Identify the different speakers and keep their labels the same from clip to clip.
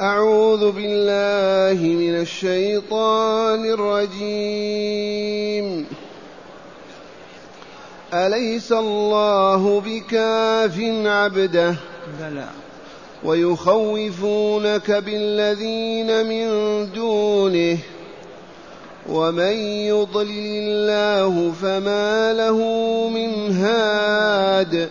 Speaker 1: أعوذ بالله من الشيطان الرجيم. أليس الله بكاف عبده؟
Speaker 2: بلى.
Speaker 1: ويخوفونك بالذين من دونه. ومن يضلل الله فما له من هاد.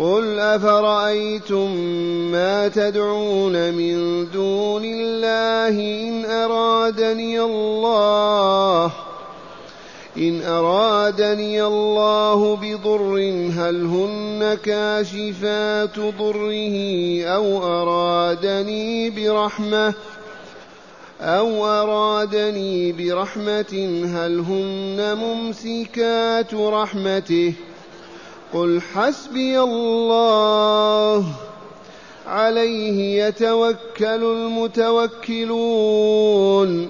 Speaker 1: قل افرايتم ما تدعون من دون الله ان ارادني الله إن أرادني الله بضر هل هن كاشفات ضره أو أرادني برحمة أو أرادني برحمة هل هن ممسكات رحمته قل حسبي الله عليه يتوكل المتوكلون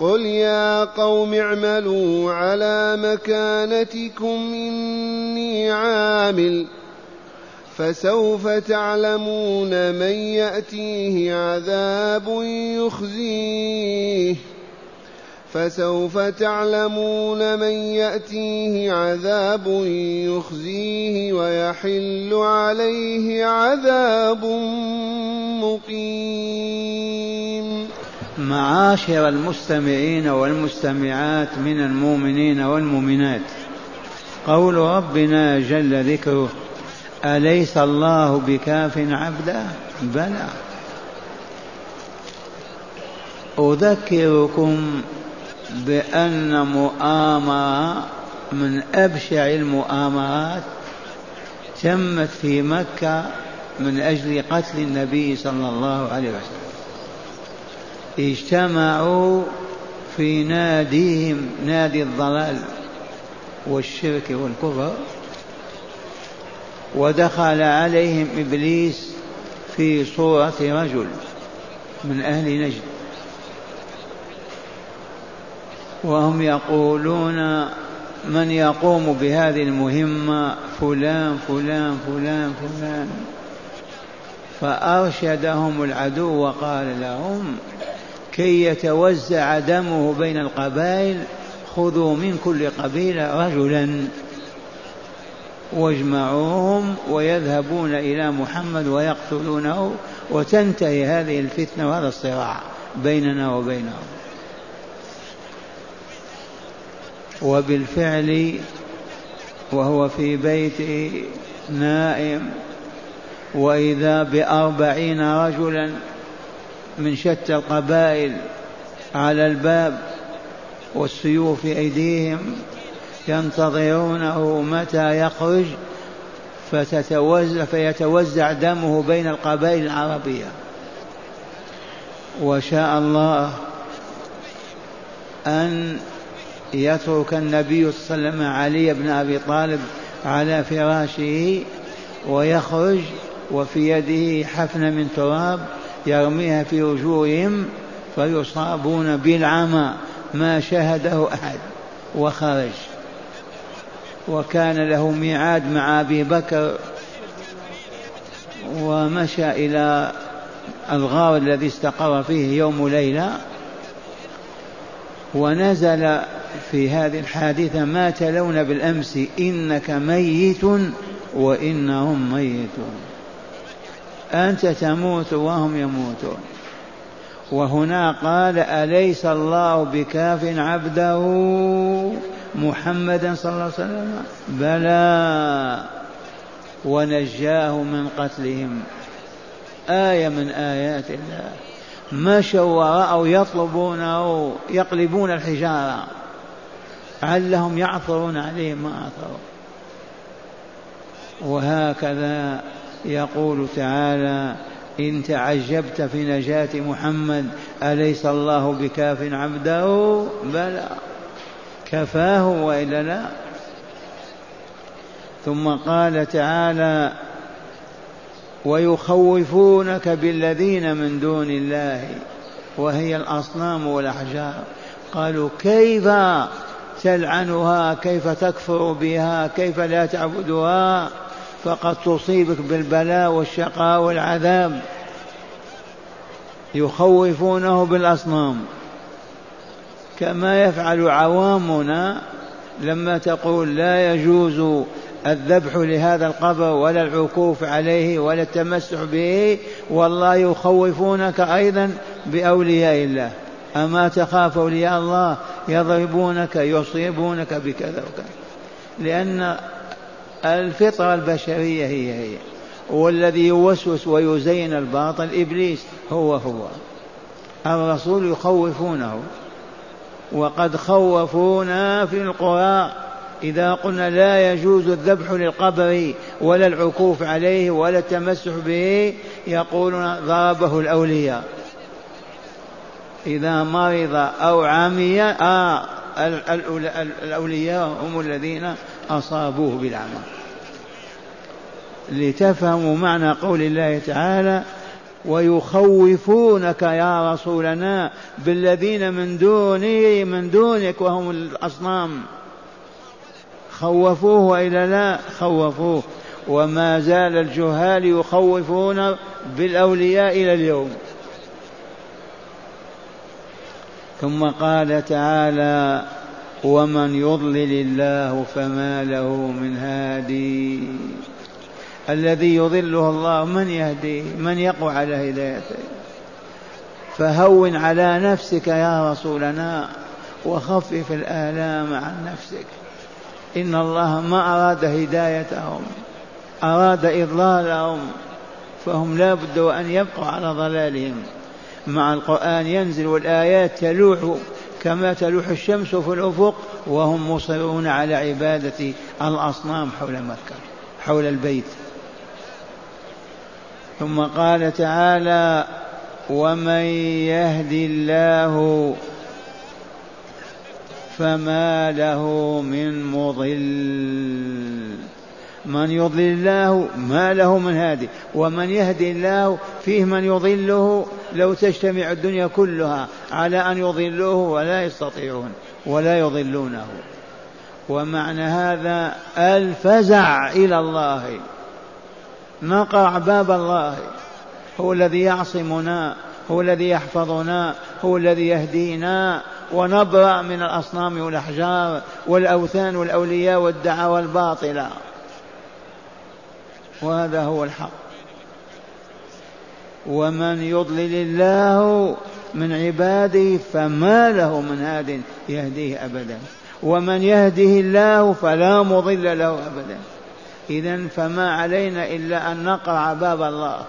Speaker 1: قل يا قوم اعملوا على مكانتكم إني عامل فسوف تعلمون من يأتيه عذاب يخزيه فسوف تعلمون من يأتيه عذاب يخزيه ويحل عليه عذاب مقيم.
Speaker 2: معاشر المستمعين والمستمعات من المؤمنين والمؤمنات قول ربنا جل ذكره أليس الله بكاف عبده؟ بلى. أذكركم بأن مؤامرة من أبشع المؤامرات تمت في مكة من أجل قتل النبي صلى الله عليه وسلم. اجتمعوا في ناديهم نادي الضلال والشرك والكفر ودخل عليهم إبليس في صورة رجل من أهل نجد. وهم يقولون من يقوم بهذه المهمة؟ فلان فلان فلان فلان. فأرشدهم العدو وقال لهم كي يتوزع دمه بين القبائل خذوا من كل قبيلة رجلا. واجمعوهم ويذهبون إلى محمد ويقتلونه وتنتهي هذه الفتنة وهذا الصراع بيننا وبينهم. وبالفعل وهو في بيته نائم وإذا بأربعين رجلا من شتى القبائل على الباب والسيوف في أيديهم ينتظرونه متى يخرج فتتوزع فيتوزع دمه بين القبائل العربية. وشاء الله أن يترك النبي صلى الله عليه وسلم علي بن أبي طالب على فراشه ويخرج وفي يده حفنة من تراب يرميها في وجوههم فيصابون بالعمى ما شاهده أحد وخرج. وكان له ميعاد مع أبي بكر ومشى إلى الغار الذي استقر فيه يوم ليلة ونزل في هذه الحادثة ما تلون بالأمس إنك ميت وإنهم ميتون. أنت تموت وهم يموتون. وهنا قال أليس الله بكاف عبده محمدا صلى الله عليه وسلم؟ بلى. ونجاه من قتلهم. آية من آيات الله. مشوا ورأوا يطلبون أو يقلبون الحجارة. علهم يعثرون عليه ما عثروا وهكذا يقول تعالى إن تعجبت في نجاة محمد أليس الله بكاف عبده؟ بلى. كفاه وإلا لا؟ ثم قال تعالى ويخوفونك بالذين من دون الله وهي الأصنام والأحجار. قالوا كيف؟ تلعنها كيف تكفر بها كيف لا تعبدها فقد تصيبك بالبلاء والشقاء والعذاب. يخوفونه بالأصنام. كما يفعل عوامنا لما تقول لا يجوز الذبح لهذا القبر ولا العكوف عليه ولا التمسح به والله يخوفونك أيضا بأولياء الله. أما تخاف أولياء الله يضربونك يصيبونك بكذا وكذا. لأن الفطرة البشرية هي هي والذي يوسوس ويزين الباطل إبليس هو هو. الرسول يخوفونه وقد خوفونا في القرى. إذا قلنا لا يجوز الذبح للقبر ولا العكوف عليه ولا التمسح به يقولون ضربه الأولياء. إذا مرض أو عمي آه الأولياء هم الذين أصابوه بالعمى. لتفهموا معنى قول الله تعالى ويخوفونك يا رسولنا بالذين من دوني من دونك وهم الأصنام. خوفوه وإلا لا؟ خوفوه. وما زال الجهال يخوفون بالأولياء إلى اليوم. ثم قال تعالى ومن يضلل الله فما له من هادي. الذي يضله الله من يهديه من يقوى على هدايته. فهون على نفسك يا رسولنا وخفف الآلام عن نفسك. إن الله ما أراد هدايتهم أراد إضلالهم فهم لا بد أن يبقوا على ضلالهم. مع القرآن ينزل والآيات تلوح كما تلوح الشمس في الأفق وهم مصرون على عبادة الأصنام حول مكة حول البيت. ثم قال تعالى ومن يهد الله فما له من مضل من يضلل الله ما له من هادي ومن يهدي الله فيه من يضله. لو تجتمع الدنيا كلها على أن يضلوه ولا يستطيعون ولا يضلونه. ومعنى هذا الفزع إلى الله. نقرع باب الله. هو الذي يعصمنا هو الذي يحفظنا هو الذي يهدينا. ونبرأ من الأصنام والأحجار والأوثان والأولياء والدعاوى الباطلة وهذا هو الحق. ومن يضلل الله من عباده فما له من هاد يهديه أبدا. ومن يهده الله فلا مضل له أبدا. إذا فما علينا إلا أن نقرع باب الله.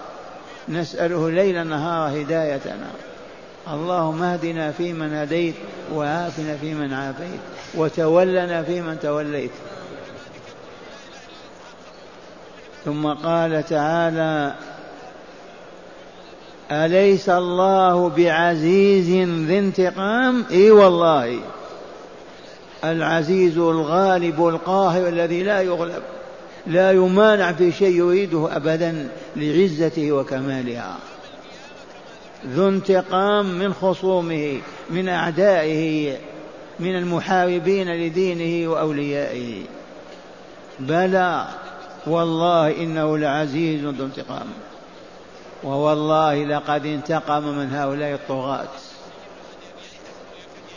Speaker 2: نسأله ليل نهار هدايتنا. اللهم اهدنا فيمن هديت وعافنا فيمن عافيت. وتولنا فيمن توليت. ثم قال تعالى أليس الله بعزيز ذي انتقام؟ إي والله. العزيز الغالب القاهر الذي لا يغلب لا يمانع في شيء يريده ابدا لعزته وكمالها. ذو انتقام من خصومه من أعدائه من المحاربين لدينه وأوليائه. بلى. والله إنه لعزيز ذو انتقام. ووالله لقد انتقم من هؤلاء الطغاة.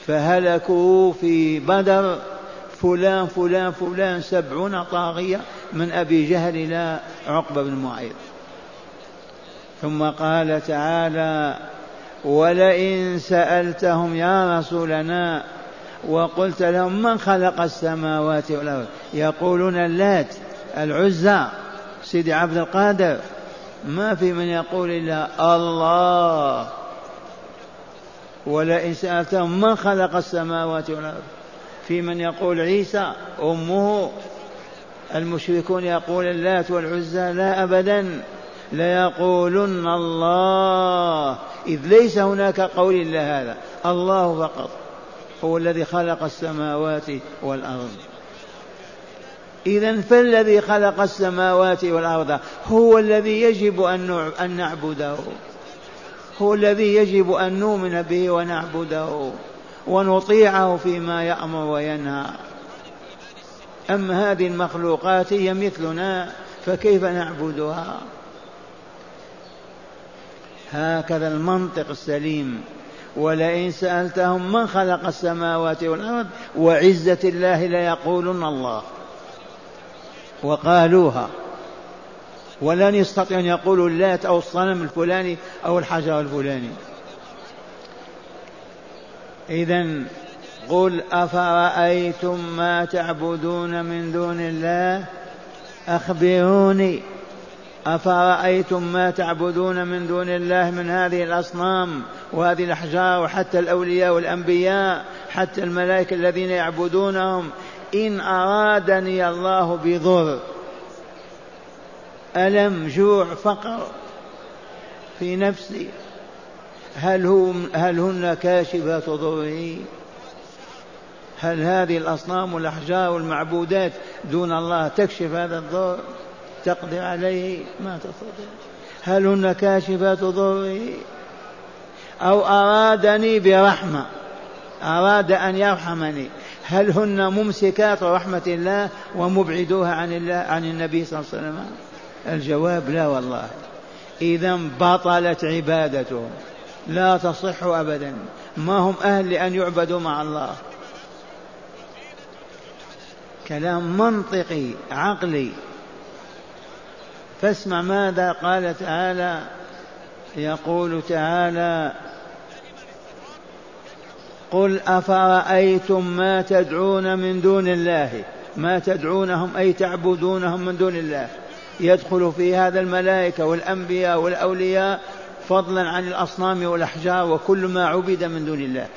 Speaker 2: فهلكوا في بدر فلان فلان فلان سبعون طاغية من أبي جهل إلى عقبة بن معيط. ثم قال تعالى ولئن سألتهم يا رسولنا وقلت لهم من خلق السماوات والأرض يقولون اللات العزى. سيدي عبد القادر ما في من يقول إلا الله. ولئن سألتهم من خلق السماوات والأرض في من يقول عيسى أمه. المشركون يقول اللات والعزى لا أبدا ليقولن الله. إذ ليس هناك قول إلا هذا الله فقط هو الذي خلق السماوات والأرض. إذا فالذي خلق السماوات والأرض هو الذي يجب أن نعبده. هو الذي يجب أن نؤمن به ونعبده ونطيعه فيما يأمر وينهى. أما هذه المخلوقات هي مثلنا فكيف نعبدها؟ هكذا المنطق السليم. ولئن سألتهم من خلق السماوات والأرض وعزة الله ليقولن الله. وقالوها. ولن يستطيع أن يقولوا اللات أو الصنم الفلاني أو الحجر الفلاني. إذا قل أفرأيتم ما تعبدون من دون الله؟ أخبروني. أفرأيتم ما تعبدون من دون الله من هذه الأصنام وهذه الأحجار وحتى الأولياء والأنبياء حتى الملائكة الذين يعبدونهم؟ إن أرادني الله بضر ألم جوع فقر في نفسي؟ هل, هم هل هن كاشفات ضره هل هذه الأصنام والأحجار والمعبودات دون الله تكشف هذا الضر؟ تقدر عليه ما تستطيع هل هن كاشفات ضره أو أرادني برحمة أراد أن يرحمني. هل هن ممسكات رحمة الله ومبعدوها عن الله عن النبي صلى الله عليه وسلم؟ الجواب لا والله. إذا بطلت عبادتهم. لا تصح أبدا. ما هم أهل لأن يعبدوا مع الله. كلام منطقي عقلي. فاسمع ماذا قال تعالى. يقول تعالى قل أفرأيتم ما تدعون من دون الله؟ ما تدعونهم أي تعبدونهم من دون الله؟ يدخل في هذا الملائكة والأنبياء والأولياء فضلا عن الأصنام والأحجار وكل ما عبد من دون الله.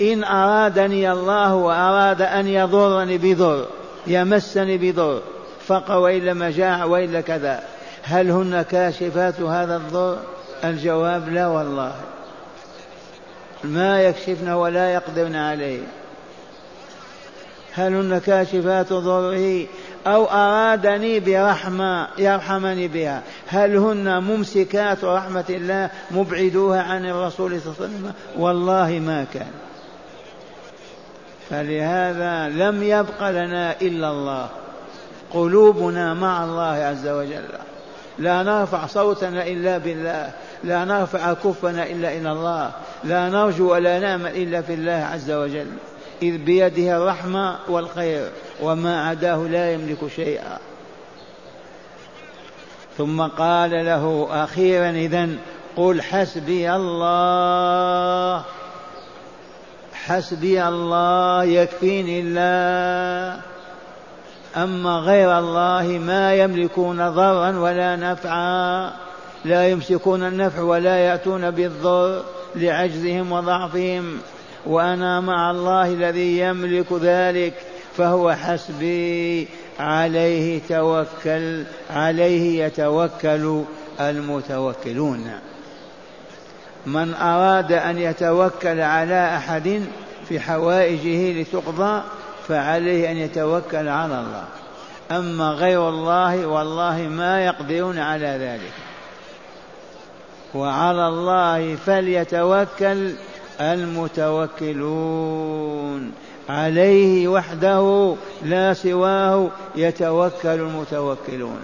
Speaker 2: إن أرادني الله وأراد أن يضرني بضر يمسني بضر فقر والا مجاعه والا كذا هل هن كاشفات هذا الضر؟ الجواب لا والله. ما يكشفن ولا يقدرن عليه. هل هن كاشفات ضره أو أرادني برحمة يرحمني بها؟ هل هن ممسكات رحمة الله مبعدوها عن الرسول صلى الله عليه وسلم؟ والله ما كان. فلهذا لم يبق لنا إلا الله. قلوبنا مع الله عز وجل. لا نرفع صوتنا إلا بالله. لا نرفع كفنا إلا إلى الله لا نرجو ولا نامل إلا في الله عز وجل. إذ بيده الرحمة والخير وما عداه لا يملك شيئا. ثم قال له أخيرا إذا قل حسبي الله حسبي الله يكفيني الله. أما غير الله ما يملكون ضرا ولا نفعا. لا يمسكون النفع ولا يأتون بالضر لعجزهم وضعفهم. وأنا مع الله الذي يملك ذلك فهو حسبي عليه توكل عليه يتوكل المتوكلون. من أراد أن يتوكل على أحد في حوائجه لتقضى فعليه أن يتوكل على الله. أما غير الله والله ما يقدرون على ذلك. وعلى الله فليتوكل المتوكلون. عليه وحده لا سواه يتوكل المتوكلون.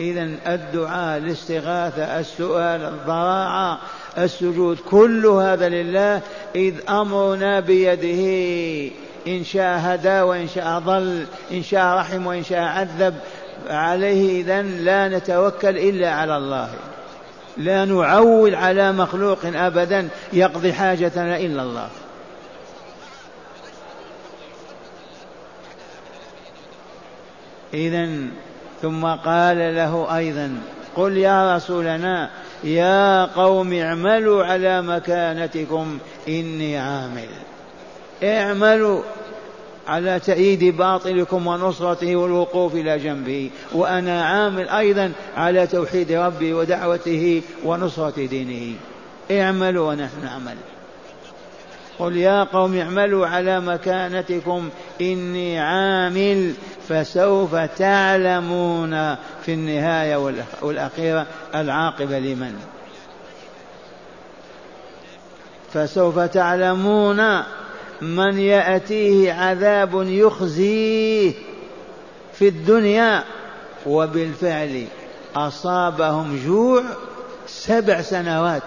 Speaker 2: إذا الدعاء الاستغاثة السؤال الضراعة السجود كل هذا لله إذ أمرنا بيده. إن شاء هدى وإن شاء ضل إن شاء رحم وإن شاء عذب. عليه إذا لا نتوكل إلا على الله. لا نعول على مخلوق أبدا يقضي حاجتنا إلا الله. إذا ثم قال له أيضا قل يا رسولنا يا قوم اعملوا على مكانتكم إني عامل. اعملوا. على تأييد باطلكم ونصرته والوقوف إلى جنبه. وأنا عامل أيضا على توحيد ربي ودعوته ونصرة دينه. اعملوا ونحن نعمل. قل يا قوم اعملوا على مكانتكم. إني عامل فسوف تعلمون في النهاية والأخيرة العاقبة لمن؟ فسوف تعلمون من يأتيه عذاب يخزيه في الدنيا وبالفعل أصابهم جوع سبع سنوات.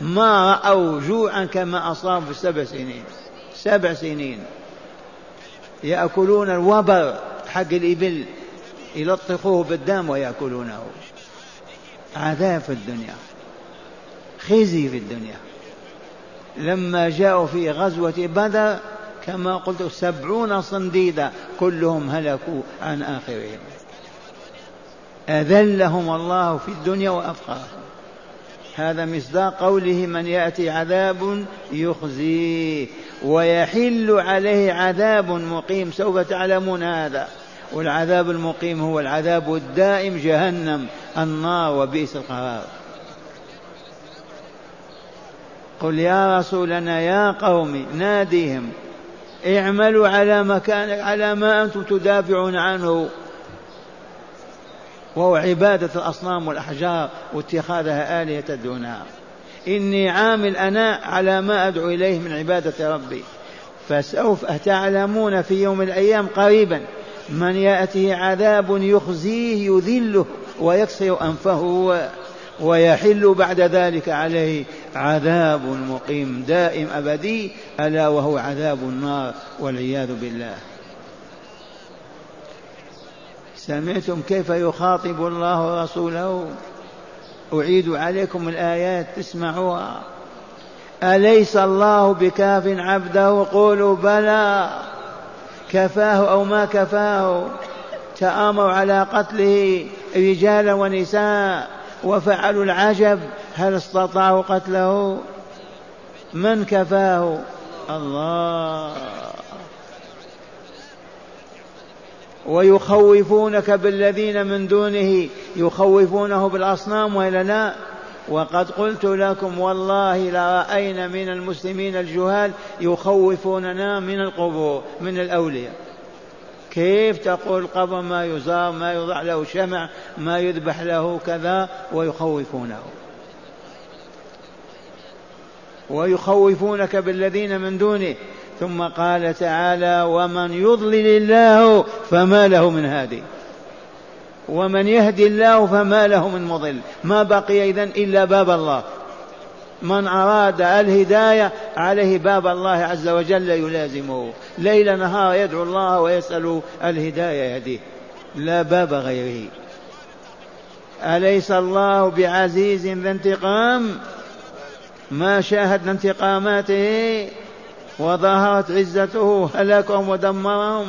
Speaker 2: ما رأوا جوعا كما أصابوا في سبع سنين. سبع سنين. يأكلون الوبر حق الإبل. يلطخوه بالدم ويأكلونه. عذاب في الدنيا. خزي في الدنيا. لما جاءوا في غزوة بدر كما قلت سبعون صنديدا كلهم هلكوا عن آخرهم. أذلهم الله في الدنيا وأفقرهم هذا مصداق قوله من يأتي عذاب يخزيه ويحل عليه عذاب مقيم. سوف تعلمون هذا. والعذاب المقيم هو العذاب الدائم جهنم النار وبئس القرار. قل يا رسولنا يا قوم ناديهم. اعملوا على مكان على ما أنتم تدافعون عنه. وهو عبادة الأصنام والأحجار واتخاذها آلهة دونها إني عامل أنا على ما أدعو إليه من عبادة ربي. فسوف تعلمون في يوم الأيام قريبا من يأتيه عذاب يخزيه يذله ويكسر أنفه. ويحل بعد ذلك عليه عذاب مقيم دائم أبدي ألا وهو عذاب النار والعياذ بالله. سمعتم كيف يخاطب الله رسوله أعيد عليكم الآيات تسمعوها أليس الله بكاف عبده؟ قولوا بلى. كفاه أو ما كفاه؟ تآمروا على قتله رجالا ونساء. وفعلوا العجب هل استطاعوا قتله؟ من كفاه؟ الله. ويخوفونك بالذين من دونه يخوفونه بالأصنام وإلا لا؟ وقد قلت لكم والله لرأينا من المسلمين الجهال يخوفوننا من القبور من الأولياء. كيف تقول القبر ما يزار ما يوضع له شمع ما يذبح له كذا ويخوفونه. ويخوفونك بالذين من دونه. ثم قال تعالى ومن يضلل الله فما له من هادي. ومن يهدي الله فما له من مضل. ما بقي إذن إلا باب الله. من أراد الهداية عليه باب الله عز وجل يلازمه. ليل نهار يدعو الله ويسأل الهداية يهديه. لا باب غيره. أليس الله بعزيز ذا انتقام؟ ما شاهدنا انتقاماته وظهرت عزته هلكهم ودمرهم.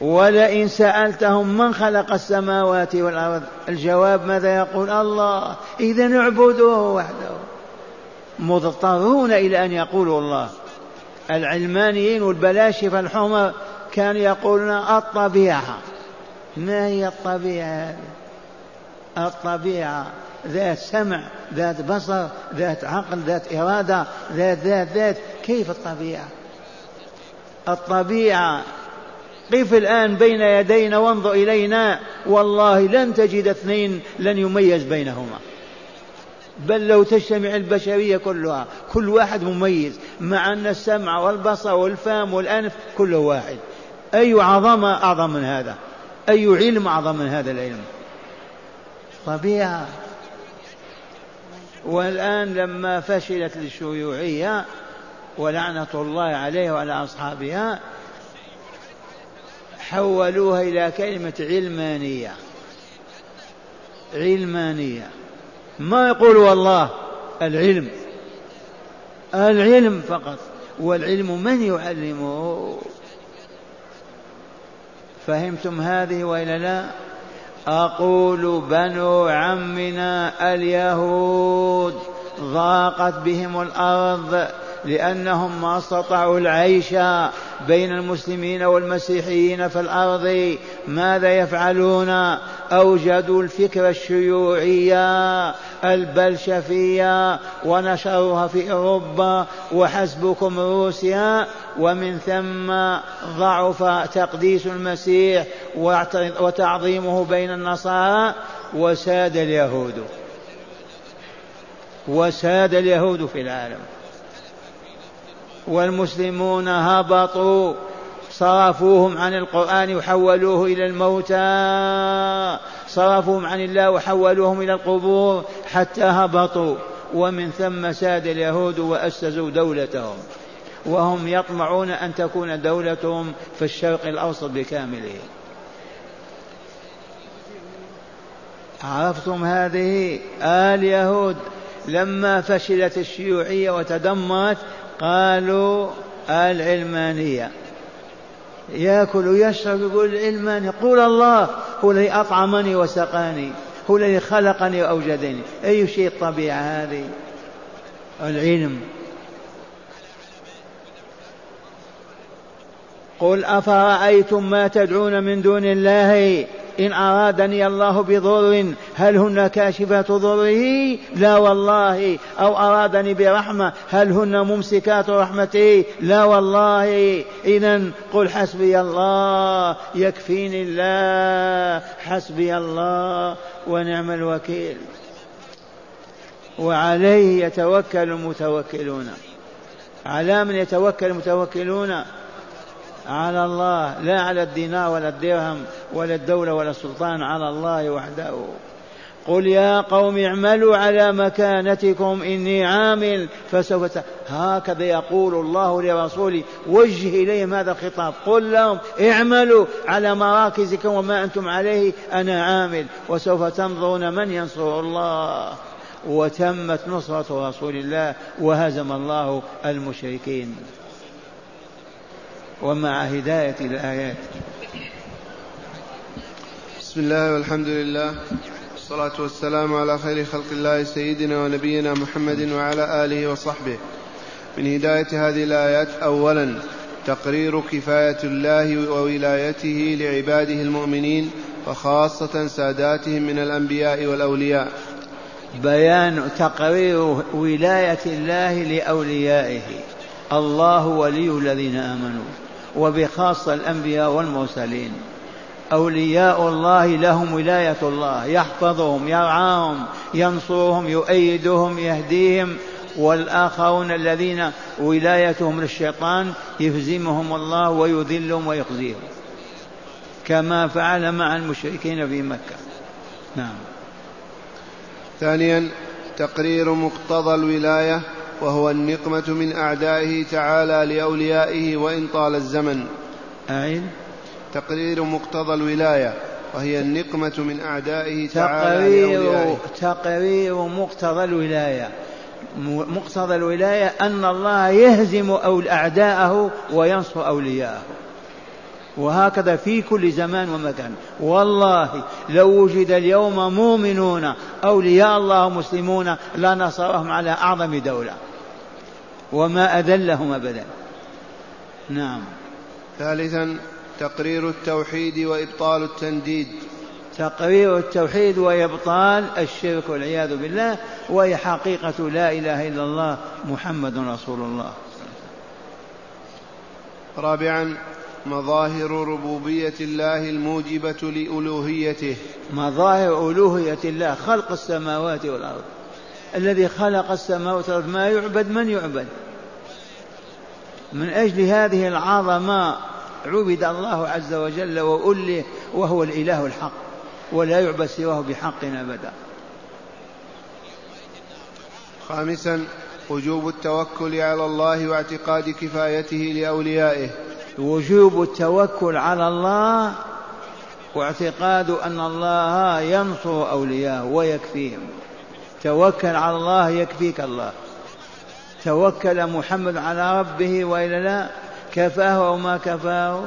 Speaker 2: ولئن سألتهم من خلق السماوات والأرض الجواب ماذا يقول؟ الله. إذا اعبدوه وحده. مضطرون إلى أن يقولوا الله. العلمانيين والبلاشفة الحمر كانوا يقولون الطبيعة. ما هي الطبيعة هذه؟ الطبيعة ذات سمع ذات بصر ذات عقل ذات إرادة ذات ذات ذات. كيف الطبيعة؟ الطبيعة قف الآن بين يدينا وانظر إلينا. والله لن تجد اثنين لن يميز بينهما. بل لو تجتمع البشرية كلها كل واحد مميز مع أن السمع والبصر والفم والأنف كله واحد. أي عظمة أعظم من هذا؟ أي علم أعظم من هذا العلم؟ طبيعة. والآن لما فشلت الشيوعية ولعنة الله عليه وعلى أصحابها حولوها إلى كلمة علمانية. علمانية. ما يقولوا الله العلم؟ العلم فقط. والعلم من يعلمه؟ فهمتم هذه وإلا لا؟ أقول بنو عمنا اليهود ضاقت بهم الأرض لأنهم ما استطاعوا العيش بين المسلمين والمسيحيين في الأرض. ماذا يفعلون؟ أوجدوا الفكرة الشيوعية البلشفية ونشروها في أوروبا وحسبكم روسيا. ومن ثم ضعف تقديس المسيح وتعظيمه بين النصارى. وساد اليهود. وساد اليهود في العالم. والمسلمون هبطوا صرفوهم عن القرآن وحولوه إلى الموتى صرفوهم عن الله وحولوهم إلى القبور حتى هبطوا. ومن ثم ساد اليهود وأسسوا دولتهم. وهم يطمعون أن تكون دولتهم في الشرق الأوسط بكامله عرفتم هذه؟ آل يهود لما فشلت الشيوعية وتدمرت قالوا العلمانية. يأكل ويشرب يقول العلماني يقول الله هو الذي أطعمني وسقاني هو الذي خلقني وأوجدني. أي شيء الطبيعة هذه؟ العلم. قل أفرأيتم ما تدعون من دون الله؟ إن أرادني الله بضر هل هن كاشفات ضره؟ لا والله. أو أرادني برحمة هل هن ممسكات رحمته؟ لا والله. إذا قل حسبي الله يكفيني الله حسبي الله ونعم الوكيل. وعليه يتوكل المتوكلون. على من يتوكل المتوكلون؟ على الله لا على الدينار ولا الدرهم ولا الدولة ولا السلطان على الله وحده. قل يا قوم اعملوا على مكانتكم إني عامل فسوف هكذا يقول الله لرسوله. وجه إليهم هذا الخطاب. قل لهم اعملوا على مراكزكم وما أنتم عليه أنا عامل. وسوف تنظرون من ينصر الله. وتمت نصرة رسول الله وهزم الله المشركين. ومع هداية الآيات.
Speaker 1: بسم الله والحمد لله. والصلاة والسلام على خير خلق الله سيدنا ونبينا محمد وعلى آله وصحبه. من هداية هذه الآيات أولا تقرير كفاية الله وولايته لعباده المؤمنين وخاصة ساداتهم من الأنبياء والأولياء.
Speaker 2: بيان تقرير ولاية الله لأوليائه. الله ولي الذين آمنوا. وبخاصة الأنبياء والمرسلين. أولياء الله لهم ولاية الله يحفظهم يرعاهم ينصرهم يؤيدهم يهديهم. والآخرون الذين ولايتهم للشيطان يهزمهم الله ويذلهم ويخزيهم. كما فعل مع المشركين في مكة. نعم.
Speaker 1: ثانيا تقرير مقتضى الولاية. وهو النقمة من أعدائه تعالى لأوليائه وإن طال الزمن.
Speaker 2: أعيد
Speaker 1: تقرير مقتضى الولاية وهي النقمة من أعدائه تعالى
Speaker 2: تقرير, تقرير مقتضى الولاية. مقتضى الولاية أن الله يهزم أعداءه وينصر أولياءه. وهكذا في كل زمان ومكان. والله لو وجد اليوم مؤمنون أولياء الله مسلمون لنصرهم على أعظم دولة. وما أذلهم أبدا. نعم.
Speaker 1: ثالثا تقرير التوحيد وإبطال التنديد.
Speaker 2: تقرير التوحيد وإبطال الشرك والعياذ بالله وهي حقيقة لا إله إلا الله محمد رسول الله.
Speaker 1: رابعا مظاهر ربوبية الله الموجبة لألوهيته.
Speaker 2: مظاهر ألوهية الله خلق السماوات والأرض. الذي خلق السماوات والأرض ما يعبد من يعبد؟ من أجل هذه العظمة عبد الله عز وجل وأله وهو الإله الحق ولا يعبد سواه بحق أبدا.
Speaker 1: خامسا وجوب التوكل على الله واعتقاد كفايته لأوليائه.
Speaker 2: وجوب التوكل على الله واعتقاد أن الله ينصر أولياءه ويكفيهم. توكل على الله يكفيك الله. توكل محمد على ربه وإلا لا كفاه أو ما كفاه.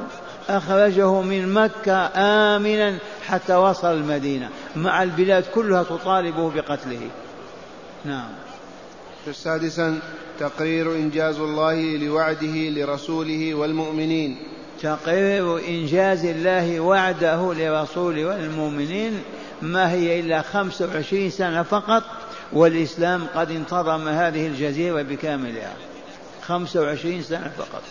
Speaker 2: أخرجه من مكة آمنا حتى وصل المدينة. مع البلاد كلها تطالبه بقتله. نعم.
Speaker 1: سادسا تقرير إنجاز الله لوعده لرسوله والمؤمنين.
Speaker 2: تقرير إنجاز الله وعده لرسوله والمؤمنين. ما هي إلا خمس وعشرين سنة فقط؟ والإسلام قد انتظم هذه الجزيرة بكاملها. خمس وعشرين سنة فقط.